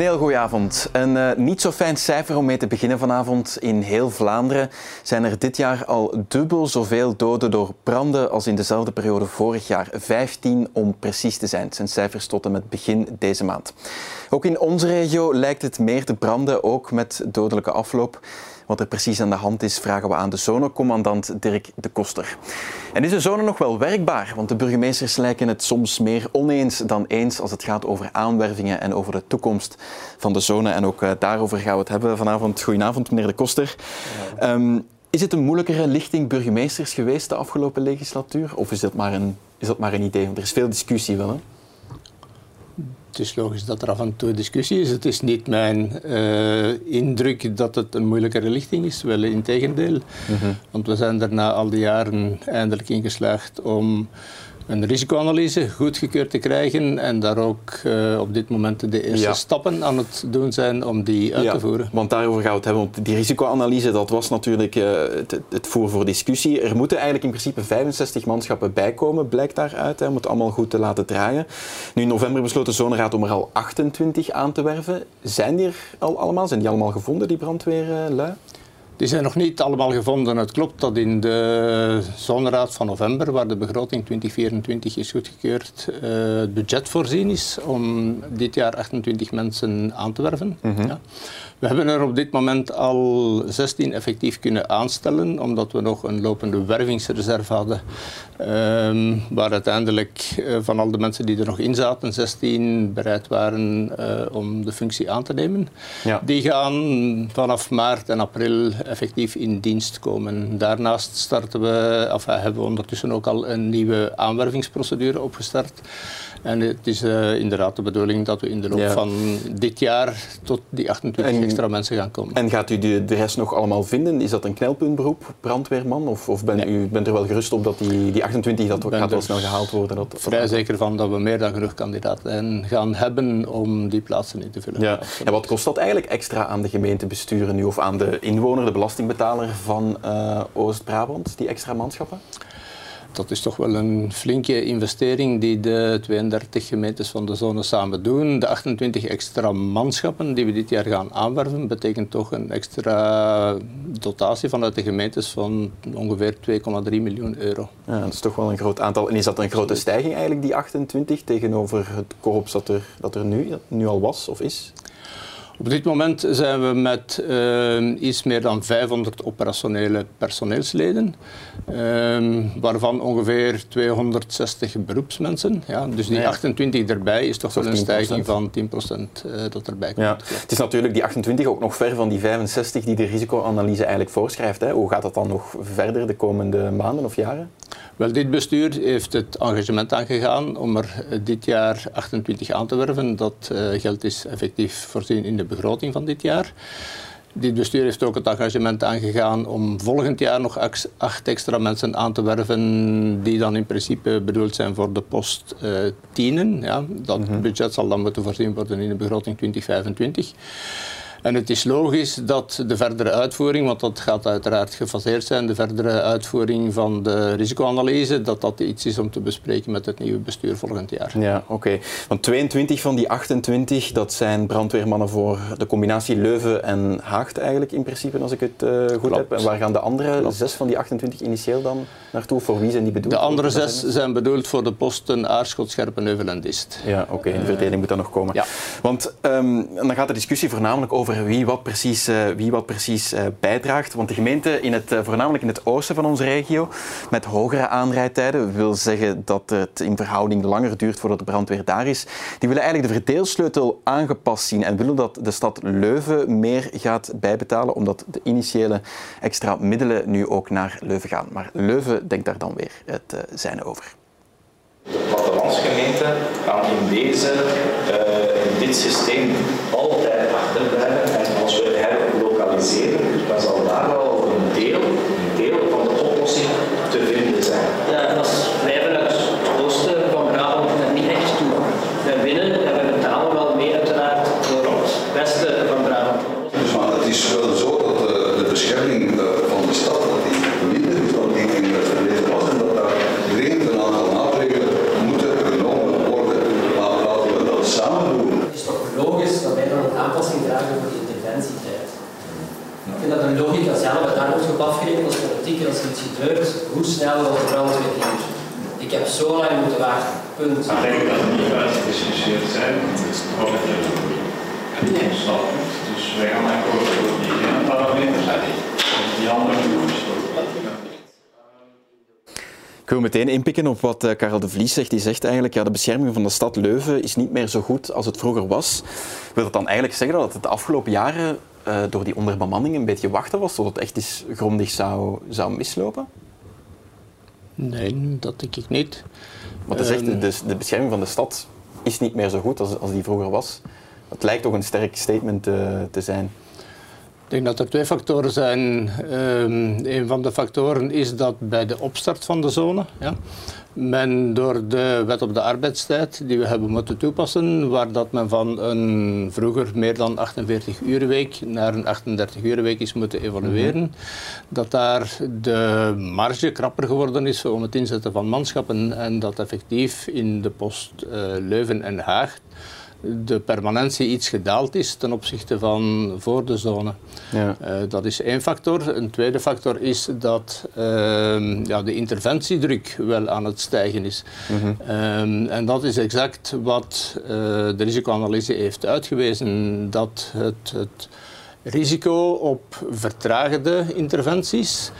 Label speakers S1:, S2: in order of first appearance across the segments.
S1: Een heel goede avond. Een uh, niet zo fijn cijfer om mee te beginnen vanavond. In heel Vlaanderen zijn er dit jaar al dubbel zoveel doden door branden als in dezelfde periode vorig jaar. 15 om precies te zijn. Het zijn cijfers tot en met begin deze maand. Ook in onze regio lijkt het meer te branden, ook met dodelijke afloop. Wat er precies aan de hand is, vragen we aan de zonecommandant Dirk de Koster. En is de zone nog wel werkbaar? Want de burgemeesters lijken het soms meer oneens dan eens als het gaat over aanwervingen en over de toekomst van de zone. En ook uh, daarover gaan we het hebben vanavond. Goedenavond, meneer de Koster. Um, is het een moeilijkere lichting burgemeesters geweest de afgelopen legislatuur? Of is dat maar een, is dat maar een idee? Want er is veel discussie wel, hè?
S2: Het is logisch dat er af en toe discussie is. Het is niet mijn uh, indruk dat het een moeilijkere lichting is, wel in tegendeel. Mm -hmm. Want we zijn er na al die jaren eindelijk in geslaagd om een risicoanalyse goedgekeurd te krijgen en daar ook uh, op dit moment de eerste ja. stappen aan het doen zijn om die uit
S1: ja,
S2: te voeren.
S1: Want daarover gaan we het hebben. Want die risicoanalyse, dat was natuurlijk uh, het, het voer voor discussie. Er moeten eigenlijk in principe 65 manschappen bijkomen, blijkt daaruit, hè, om het allemaal goed te laten draaien. Nu in november besloot de Zoneraad om er al 28 aan te werven. Zijn die er al allemaal? Zijn die allemaal gevonden, die brandweerlui?
S2: Die zijn nog niet allemaal gevonden. Het klopt dat in de zonraad van november, waar de begroting 2024 is goedgekeurd, uh, het budget voorzien is om dit jaar 28 mensen aan te werven. Mm -hmm. ja. We hebben er op dit moment al 16 effectief kunnen aanstellen, omdat we nog een lopende wervingsreserve hadden. Um, waar uiteindelijk uh, van al de mensen die er nog in zaten, 16 bereid waren uh, om de functie aan te nemen. Ja. Die gaan vanaf maart en april effectief in dienst komen. Daarnaast starten we, of, hebben we ondertussen ook al een nieuwe aanwervingsprocedure opgestart. En het is uh, inderdaad de bedoeling dat we in de loop ja. van dit jaar tot die 28 en, extra mensen gaan komen.
S1: En gaat u de, de rest nog allemaal vinden? Is dat een knelpuntberoep, brandweerman? Of, of ben, nee. u bent er wel gerust op dat die, die 28 dat ook gaat wel snel gehaald worden? Dat,
S2: vrij zeker van dat we meer dan genoeg kandidaten gaan hebben om die plaatsen in te vullen.
S1: Ja. En wat kost dat eigenlijk extra aan de gemeentebesturen nu of aan de inwoner, de belastingbetaler van uh, Oost-Brabant, die extra manschappen?
S2: Dat is toch wel een flinke investering die de 32 gemeentes van de zone samen doen. De 28 extra manschappen die we dit jaar gaan aanwerven, betekent toch een extra dotatie vanuit de gemeentes van ongeveer 2,3 miljoen euro.
S1: Ja, dat is toch wel een groot aantal. En is dat een grote stijging eigenlijk, die 28, tegenover het korps dat er, dat er nu, nu al was of is?
S2: Op dit moment zijn we met uh, iets meer dan 500 operationele personeelsleden, uh, waarvan ongeveer 260 beroepsmensen. Ja, dus die 28 erbij is toch wel een stijging van 10% uh, dat erbij komt.
S1: Ja. Het is natuurlijk die 28 ook nog ver van die 65 die de risicoanalyse eigenlijk voorschrijft. Hè. Hoe gaat dat dan nog verder de komende maanden of jaren?
S2: Wel, dit bestuur heeft het engagement aangegaan om er dit jaar 28 aan te werven. Dat uh, geld is effectief voorzien in de begroting van dit jaar. Dit bestuur heeft ook het engagement aangegaan om volgend jaar nog acht extra mensen aan te werven die dan in principe bedoeld zijn voor de post uh, tienen. Ja, dat mm -hmm. budget zal dan moeten voorzien worden in de begroting 2025. En het is logisch dat de verdere uitvoering, want dat gaat uiteraard gefaseerd zijn, de verdere uitvoering van de risicoanalyse, dat dat iets is om te bespreken met het nieuwe bestuur volgend jaar.
S1: Ja, oké. Okay. Want 22 van die 28, dat zijn brandweermannen voor de combinatie Leuven en Haagt eigenlijk in principe, als ik het uh, goed Klopt. heb. En waar gaan de andere zes van die 28 initieel dan naartoe? Voor wie zijn die bedoeld?
S2: De andere zes zijn bedoeld voor de posten Aarschot, Scherpenheuvel en Dist.
S1: Ja, oké. Okay. De verdeling moet dan nog komen. Ja. Want um, dan gaat de discussie voornamelijk over wie wat precies, uh, wie wat precies uh, bijdraagt. Want de gemeente, in het, uh, voornamelijk in het oosten van onze regio, met hogere aanrijdtijden, wil zeggen dat het in verhouding langer duurt voordat de brandweer daar is, die willen eigenlijk de verdeelsleutel aangepast zien en willen dat de stad Leuven meer gaat bijbetalen, omdat de initiële extra middelen nu ook naar Leuven gaan. Maar Leuven denkt daar dan weer het zijn over.
S3: De plattelandsgemeenten gaan in deze, in dit systeem altijd achterblijven dan zal daar wel een deel, een deel van de oplossing te vinden zijn.
S4: Ja, en als wij vanuit het oosten van Brabant er niet echt toe wij winnen en we betalen wel meer uiteraard voor het westen van Brabant.
S5: Dus maar het is wel zo dat de, de bescherming van de stad dat die minder is dan die in het verleden was en dat daar dringend een aantal maatregelen moeten genomen worden. Maar laten we dat samen doen.
S4: Het is toch logisch dat wij dan afspreken als politiek als er iets gebeurt, hoe snel wordt de brandweer hier? Ik heb zo lang moeten wachten. Punt.
S3: Niet uitgediscussieerd zijn, het is toch een een standpunt. Dus wij gaan akkoord voor die ene parameter en die andere
S1: Ik wil meteen inpikken op wat eh, Karel de Vlies zegt. Die zegt eigenlijk, ja, de bescherming van de stad Leuven is niet meer zo goed als het vroeger was. Wil dat dan eigenlijk zeggen dat het de afgelopen jaren uh, door die onderbemanning een beetje wachten was tot het echt eens grondig zou, zou mislopen?
S2: Nee, dat denk ik niet.
S1: Want hij zegt, um, dus de bescherming van de stad is niet meer zo goed als, als die vroeger was. Het lijkt toch een sterk statement uh, te zijn.
S2: Ik denk dat er twee factoren zijn. Um, een van de factoren is dat bij de opstart van de zone, ja, men door de wet op de arbeidstijd die we hebben moeten toepassen, waar dat men van een vroeger meer dan 48 uur week naar een 38 uur week is moeten evolueren, mm -hmm. dat daar de marge krapper geworden is om het inzetten van manschappen en dat effectief in de post uh, Leuven en Haag de permanentie iets gedaald is ten opzichte van voor de zone. Ja. Uh, dat is één factor. Een tweede factor is dat uh, ja, de interventiedruk wel aan het stijgen is. Mm -hmm. uh, en dat is exact wat eh, de risicoanalyse heeft uitgewezen. Dat het, het risico op vertragende interventies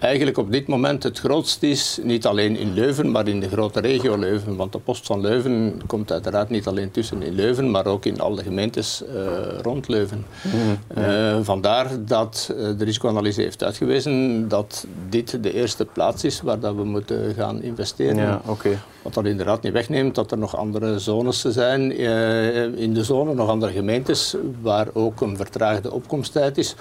S2: eigenlijk op dit moment het grootst is, niet alleen in Leuven, maar in de grote regio Leuven. Want de post van Leuven komt uiteraard niet alleen tussen in Leuven, maar ook in alle gemeentes uh, rond Leuven. Mm, ja. uh, vandaar dat uh, de risicoanalyse heeft uitgewezen dat dit de eerste plaats is waar dat we moeten gaan investeren.
S1: Ja, okay.
S2: Wat dat inderdaad niet wegneemt dat er nog andere zones zijn in de zone, nog andere gemeentes waar ook een vertraagde opkomsttijd is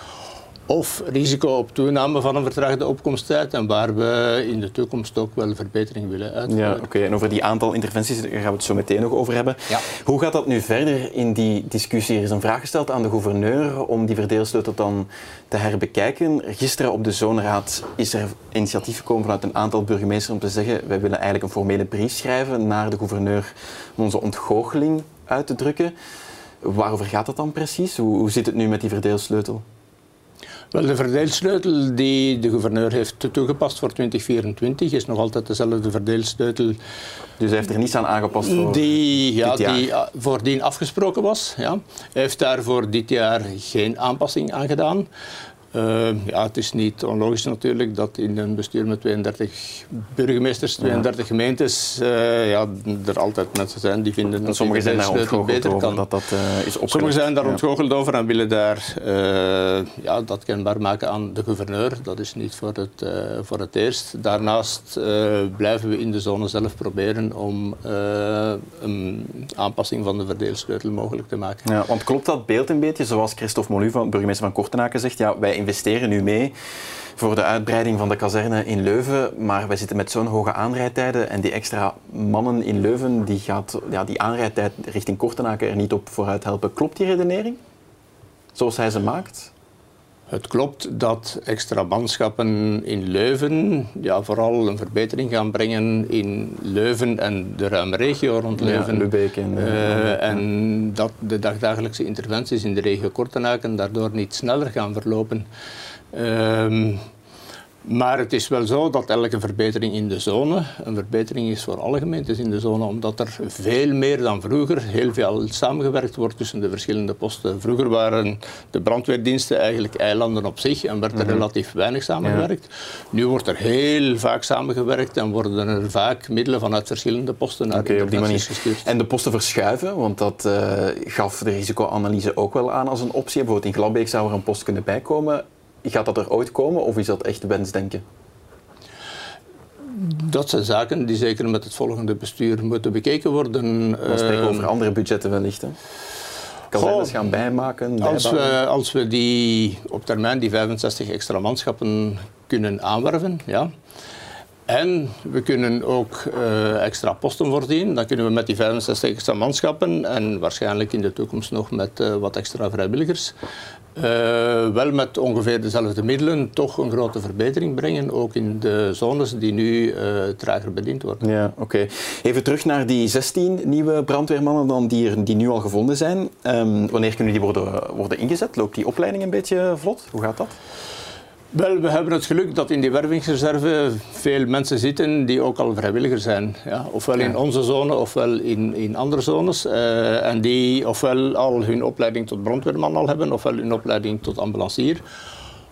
S2: of risico op toename van een vertraagde opkomsttijd en waar we in de toekomst ook wel verbetering willen uitvoeren.
S1: Ja, oké. Okay. En over die aantal interventies daar gaan we het zo meteen nog over hebben.
S2: Ja.
S1: Hoe gaat dat nu verder in die discussie? Er is een vraag gesteld aan de gouverneur om die verdeelsleutel dan te herbekijken. Gisteren op de zoneraad is er initiatief gekomen vanuit een aantal burgemeesters om te zeggen wij willen eigenlijk een formele brief schrijven naar de gouverneur om onze ontgoocheling uit te drukken. Waarover gaat dat dan precies? Hoe, hoe zit het nu met die verdeelsleutel?
S2: Wel, de verdeelsleutel die de gouverneur heeft toegepast voor 2024 is nog altijd dezelfde verdeelsleutel.
S1: Dus hij heeft er niets aan aangepast voor
S2: die, ja,
S1: dit jaar.
S2: die voordien afgesproken was. Ja. Hij heeft daar voor dit jaar geen aanpassing aan gedaan. Uh, ja, het is niet onlogisch natuurlijk dat in een bestuur met 32 burgemeesters, 32 ja. gemeentes, uh, ja, er altijd mensen zijn die vinden dat
S1: sommigen zijn daar
S2: beter
S1: over
S2: kan.
S1: dat dat uh, is opgelegd.
S2: Sommigen zijn daar ja. ontgoocheld over en willen daar ja, dat kenbaar maken aan de gouverneur. Dat is niet voor het, voor het eerst. Daarnaast blijven we in de zone zelf proberen om een aanpassing van de verdeelsleutel mogelijk te maken.
S1: Ja, want klopt dat beeld een beetje, zoals Christophe Molu, van burgemeester van Kortenaken, zegt, ja, wij investeren nu mee voor de uitbreiding van de kazerne in Leuven, maar wij zitten met zo'n hoge aanrijdtijden en die extra mannen in Leuven, die gaat ja, die aanrijdtijd richting Kortenaken er niet op vooruit helpen. Klopt die redenering? Zoals hij ze maakt?
S2: Het klopt dat extra manschappen in Leuven ja, vooral een verbetering gaan brengen in Leuven en de ruime regio rond Leuven.
S1: Ja, Lubeek en,
S2: uh, en dat de dagdagelijkse interventies in de regio Kortenaken daardoor niet sneller gaan verlopen. Uh, maar het is wel zo dat elke verbetering in de zone een verbetering is voor alle gemeentes in de zone, omdat er veel meer dan vroeger heel veel samengewerkt wordt tussen de verschillende posten. Vroeger waren de brandweerdiensten eigenlijk eilanden op zich en werd er mm-hmm. relatief weinig samengewerkt. Ja. Nu wordt er heel vaak samengewerkt en worden er vaak middelen vanuit verschillende posten naar
S1: okay, op die manier
S2: gestuurd.
S1: En de posten verschuiven, want dat uh, gaf de risicoanalyse ook wel aan als een optie. Bijvoorbeeld in Gladbeek zou er een post kunnen bijkomen. Gaat dat er ooit komen of is dat echt wensdenken?
S2: Dat zijn zaken die zeker met het volgende bestuur moeten bekeken worden.
S1: We spreken over andere budgetten wellicht. Hè? Kazernes gaan bijmaken.
S2: Als we, als we die op termijn die 65 extra manschappen kunnen aanwerven, ja, en we kunnen ook uh, extra posten voorzien. Dan kunnen we met die 65 extra manschappen en waarschijnlijk in de toekomst nog met uh, wat extra vrijwilligers, uh, wel met ongeveer dezelfde middelen toch een grote verbetering brengen. Ook in de zones die nu trager bediend worden.
S1: Ja, oké. Even terug naar die 16 nieuwe brandweermannen dan die, die nu al gevonden zijn. Um, wanneer kunnen die worden, worden ingezet? Loopt die opleiding een beetje vlot? Hoe gaat dat?
S2: Wel, we hebben het geluk dat in die wervingsreserve veel mensen zitten die ook al vrijwilliger zijn. Ja? Ofwel in onze zone ofwel in, in andere zones. Uh, en die ofwel al hun opleiding tot brandweerman al hebben ofwel hun opleiding tot ambulancier.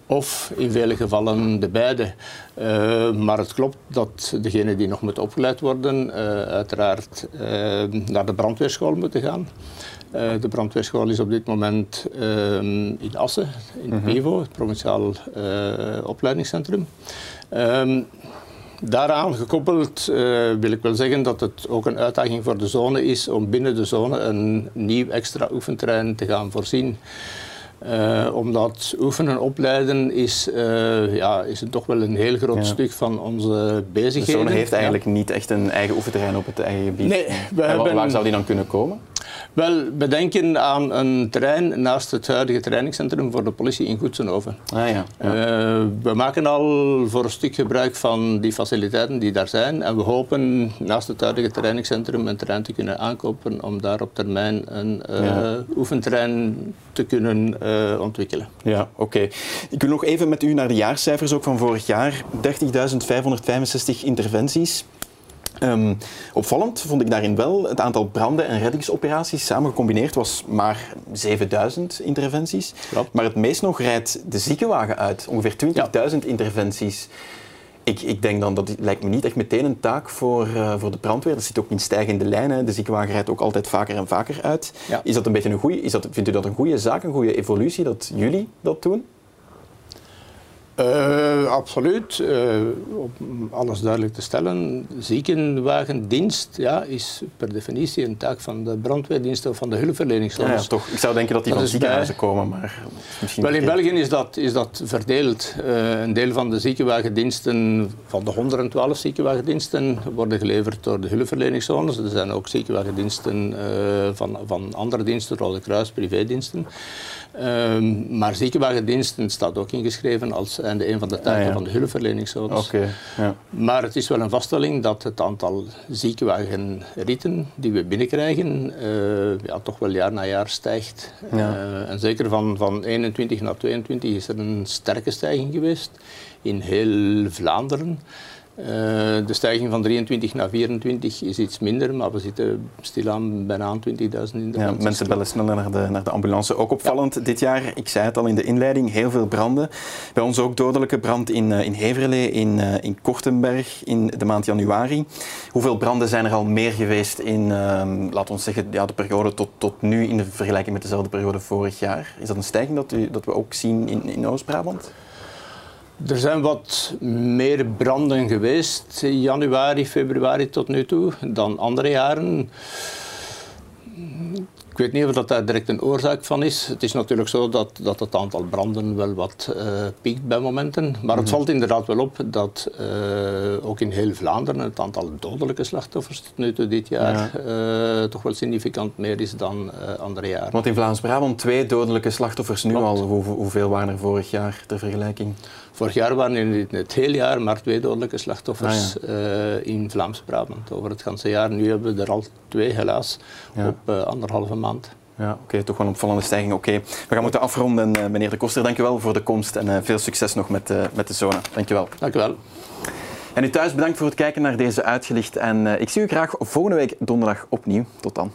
S2: Of in vele gevallen de beide. Uh, maar het klopt dat degenen die nog moeten opgeleid worden, uh, uiteraard naar de brandweerschool moeten gaan. Uh, de brandweerschool is op dit moment uh, in Assen, in het PIVO, mhm. het provinciaal uh, opleidingscentrum. Um, daaraan gekoppeld wil ik wel zeggen dat het ook een uitdaging voor de zone is om binnen de zone een nieuw extra oefenterrein te gaan voorzien. Uh, omdat oefenen opleiden is, uh, ja, is het toch wel een heel groot stuk van onze bezigheden. De
S1: zone heeft eigenlijk niet echt een eigen oefenterrein op het eigen gebied.
S2: Nee,
S1: we en hebben... Waar zou die dan kunnen komen?
S2: Wel, we denken aan een terrein naast het huidige trainingscentrum voor de politie in Goedsenhoven.
S1: Ah, ja.
S2: Uh, we maken al voor een stuk gebruik van die faciliteiten die daar zijn. En we hopen naast het huidige trainingscentrum een terrein te kunnen aankopen om daar op termijn een uh, oefenterrein te kunnen uh, ontwikkelen.
S1: Ja, oké. Ik wil nog even met u naar de jaarcijfers ook van vorig jaar. 30.565 interventies. Um, opvallend vond ik daarin wel het aantal branden- en reddingsoperaties samen gecombineerd was maar 7000 interventies. Maar het meest nog rijdt de ziekenwagen uit, ongeveer 20.000 interventies. Ik, ik, denk dan dat lijkt me niet echt meteen een taak voor, uh, voor de brandweer. Dat zit ook in stijgende lijnen. De ziekenwagen rijdt ook altijd vaker en vaker uit. Ja. Is dat een beetje een goede? Is dat, vindt u dat een goede zaak, een goede evolutie dat jullie dat doen?
S2: Uh, absoluut. Uh, om alles duidelijk te stellen, ziekenwagendienst ja, is per definitie een taak van de brandweerdienst of van de hulpverleningsdienst.
S1: Ja, toch. Ik zou denken dat die dat van ziekenhuizen bij... komen, maar misschien...
S2: Wel, in België is dat, is dat verdeeld. Uh, een deel van de ziekenwagendiensten, van de 112 ziekenwagendiensten, worden geleverd door de hulpverleningszones. Er zijn ook ziekenwagendiensten van, van andere diensten, Rode Kruis, privédiensten. Um, maar ziekenwagendiensten staat ook ingeschreven als en een van de taken ah, van de hulpverleningszones.
S1: Okay, ja.
S2: Maar het is wel een vaststelling dat het aantal ziekenwagenritten die we binnenkrijgen uh, ja, toch wel jaar na jaar stijgt. Ja. Uh, en zeker van, van 21 naar 22 is er een sterke stijging geweest in heel Vlaanderen. Uh, de stijging van 23 naar 24 is iets minder, maar we zitten stilaan bijna aan 20.000 in de
S1: ja, Mensen bellen sneller naar de, naar de ambulance. Ook opvallend ja. dit jaar, ik zei het al in de inleiding, heel veel branden. Bij ons ook dodelijke brand in, uh, in Heverlee, in, uh, in Kortenberg in de maand januari. Hoeveel branden zijn er al meer geweest in, laten we zeggen, ja, de periode tot, tot nu in de vergelijking met dezelfde periode vorig jaar? Is dat een stijging dat, u, dat we ook zien in, in Oost-Brabant?
S2: Er zijn wat meer branden geweest, januari, februari tot nu toe, dan andere jaren. Ik weet niet of dat daar direct een oorzaak van is. Het is natuurlijk zo dat, dat het aantal branden wel wat uh, piekt bij momenten. Maar het mhm. valt inderdaad wel op dat uh, ook in heel Vlaanderen het aantal dodelijke slachtoffers tot nu toe dit jaar ja. uh, toch wel significant meer is dan andere jaren.
S1: Want in Vlaams-Brabant twee dodelijke slachtoffers nu al. Hoe, hoeveel waren er vorig jaar ter vergelijking?
S2: Vorig jaar waren in het hele jaar maar twee dodelijke slachtoffers ah, ja. in Vlaams-Brabant. Over het ganse jaar. Nu hebben we er al twee helaas ja. op anderhalve maand.
S1: Ja, oké, okay, toch wel een opvallende stijging. Oké, okay. we gaan moeten afronden. Uh, meneer De Koster, dank u wel voor de komst en uh, veel succes nog met, uh, met de zone. Dank u wel.
S2: Dank u wel.
S1: En u thuis bedankt voor het kijken naar deze uitgelicht. En ik zie u graag volgende week donderdag opnieuw. Tot dan.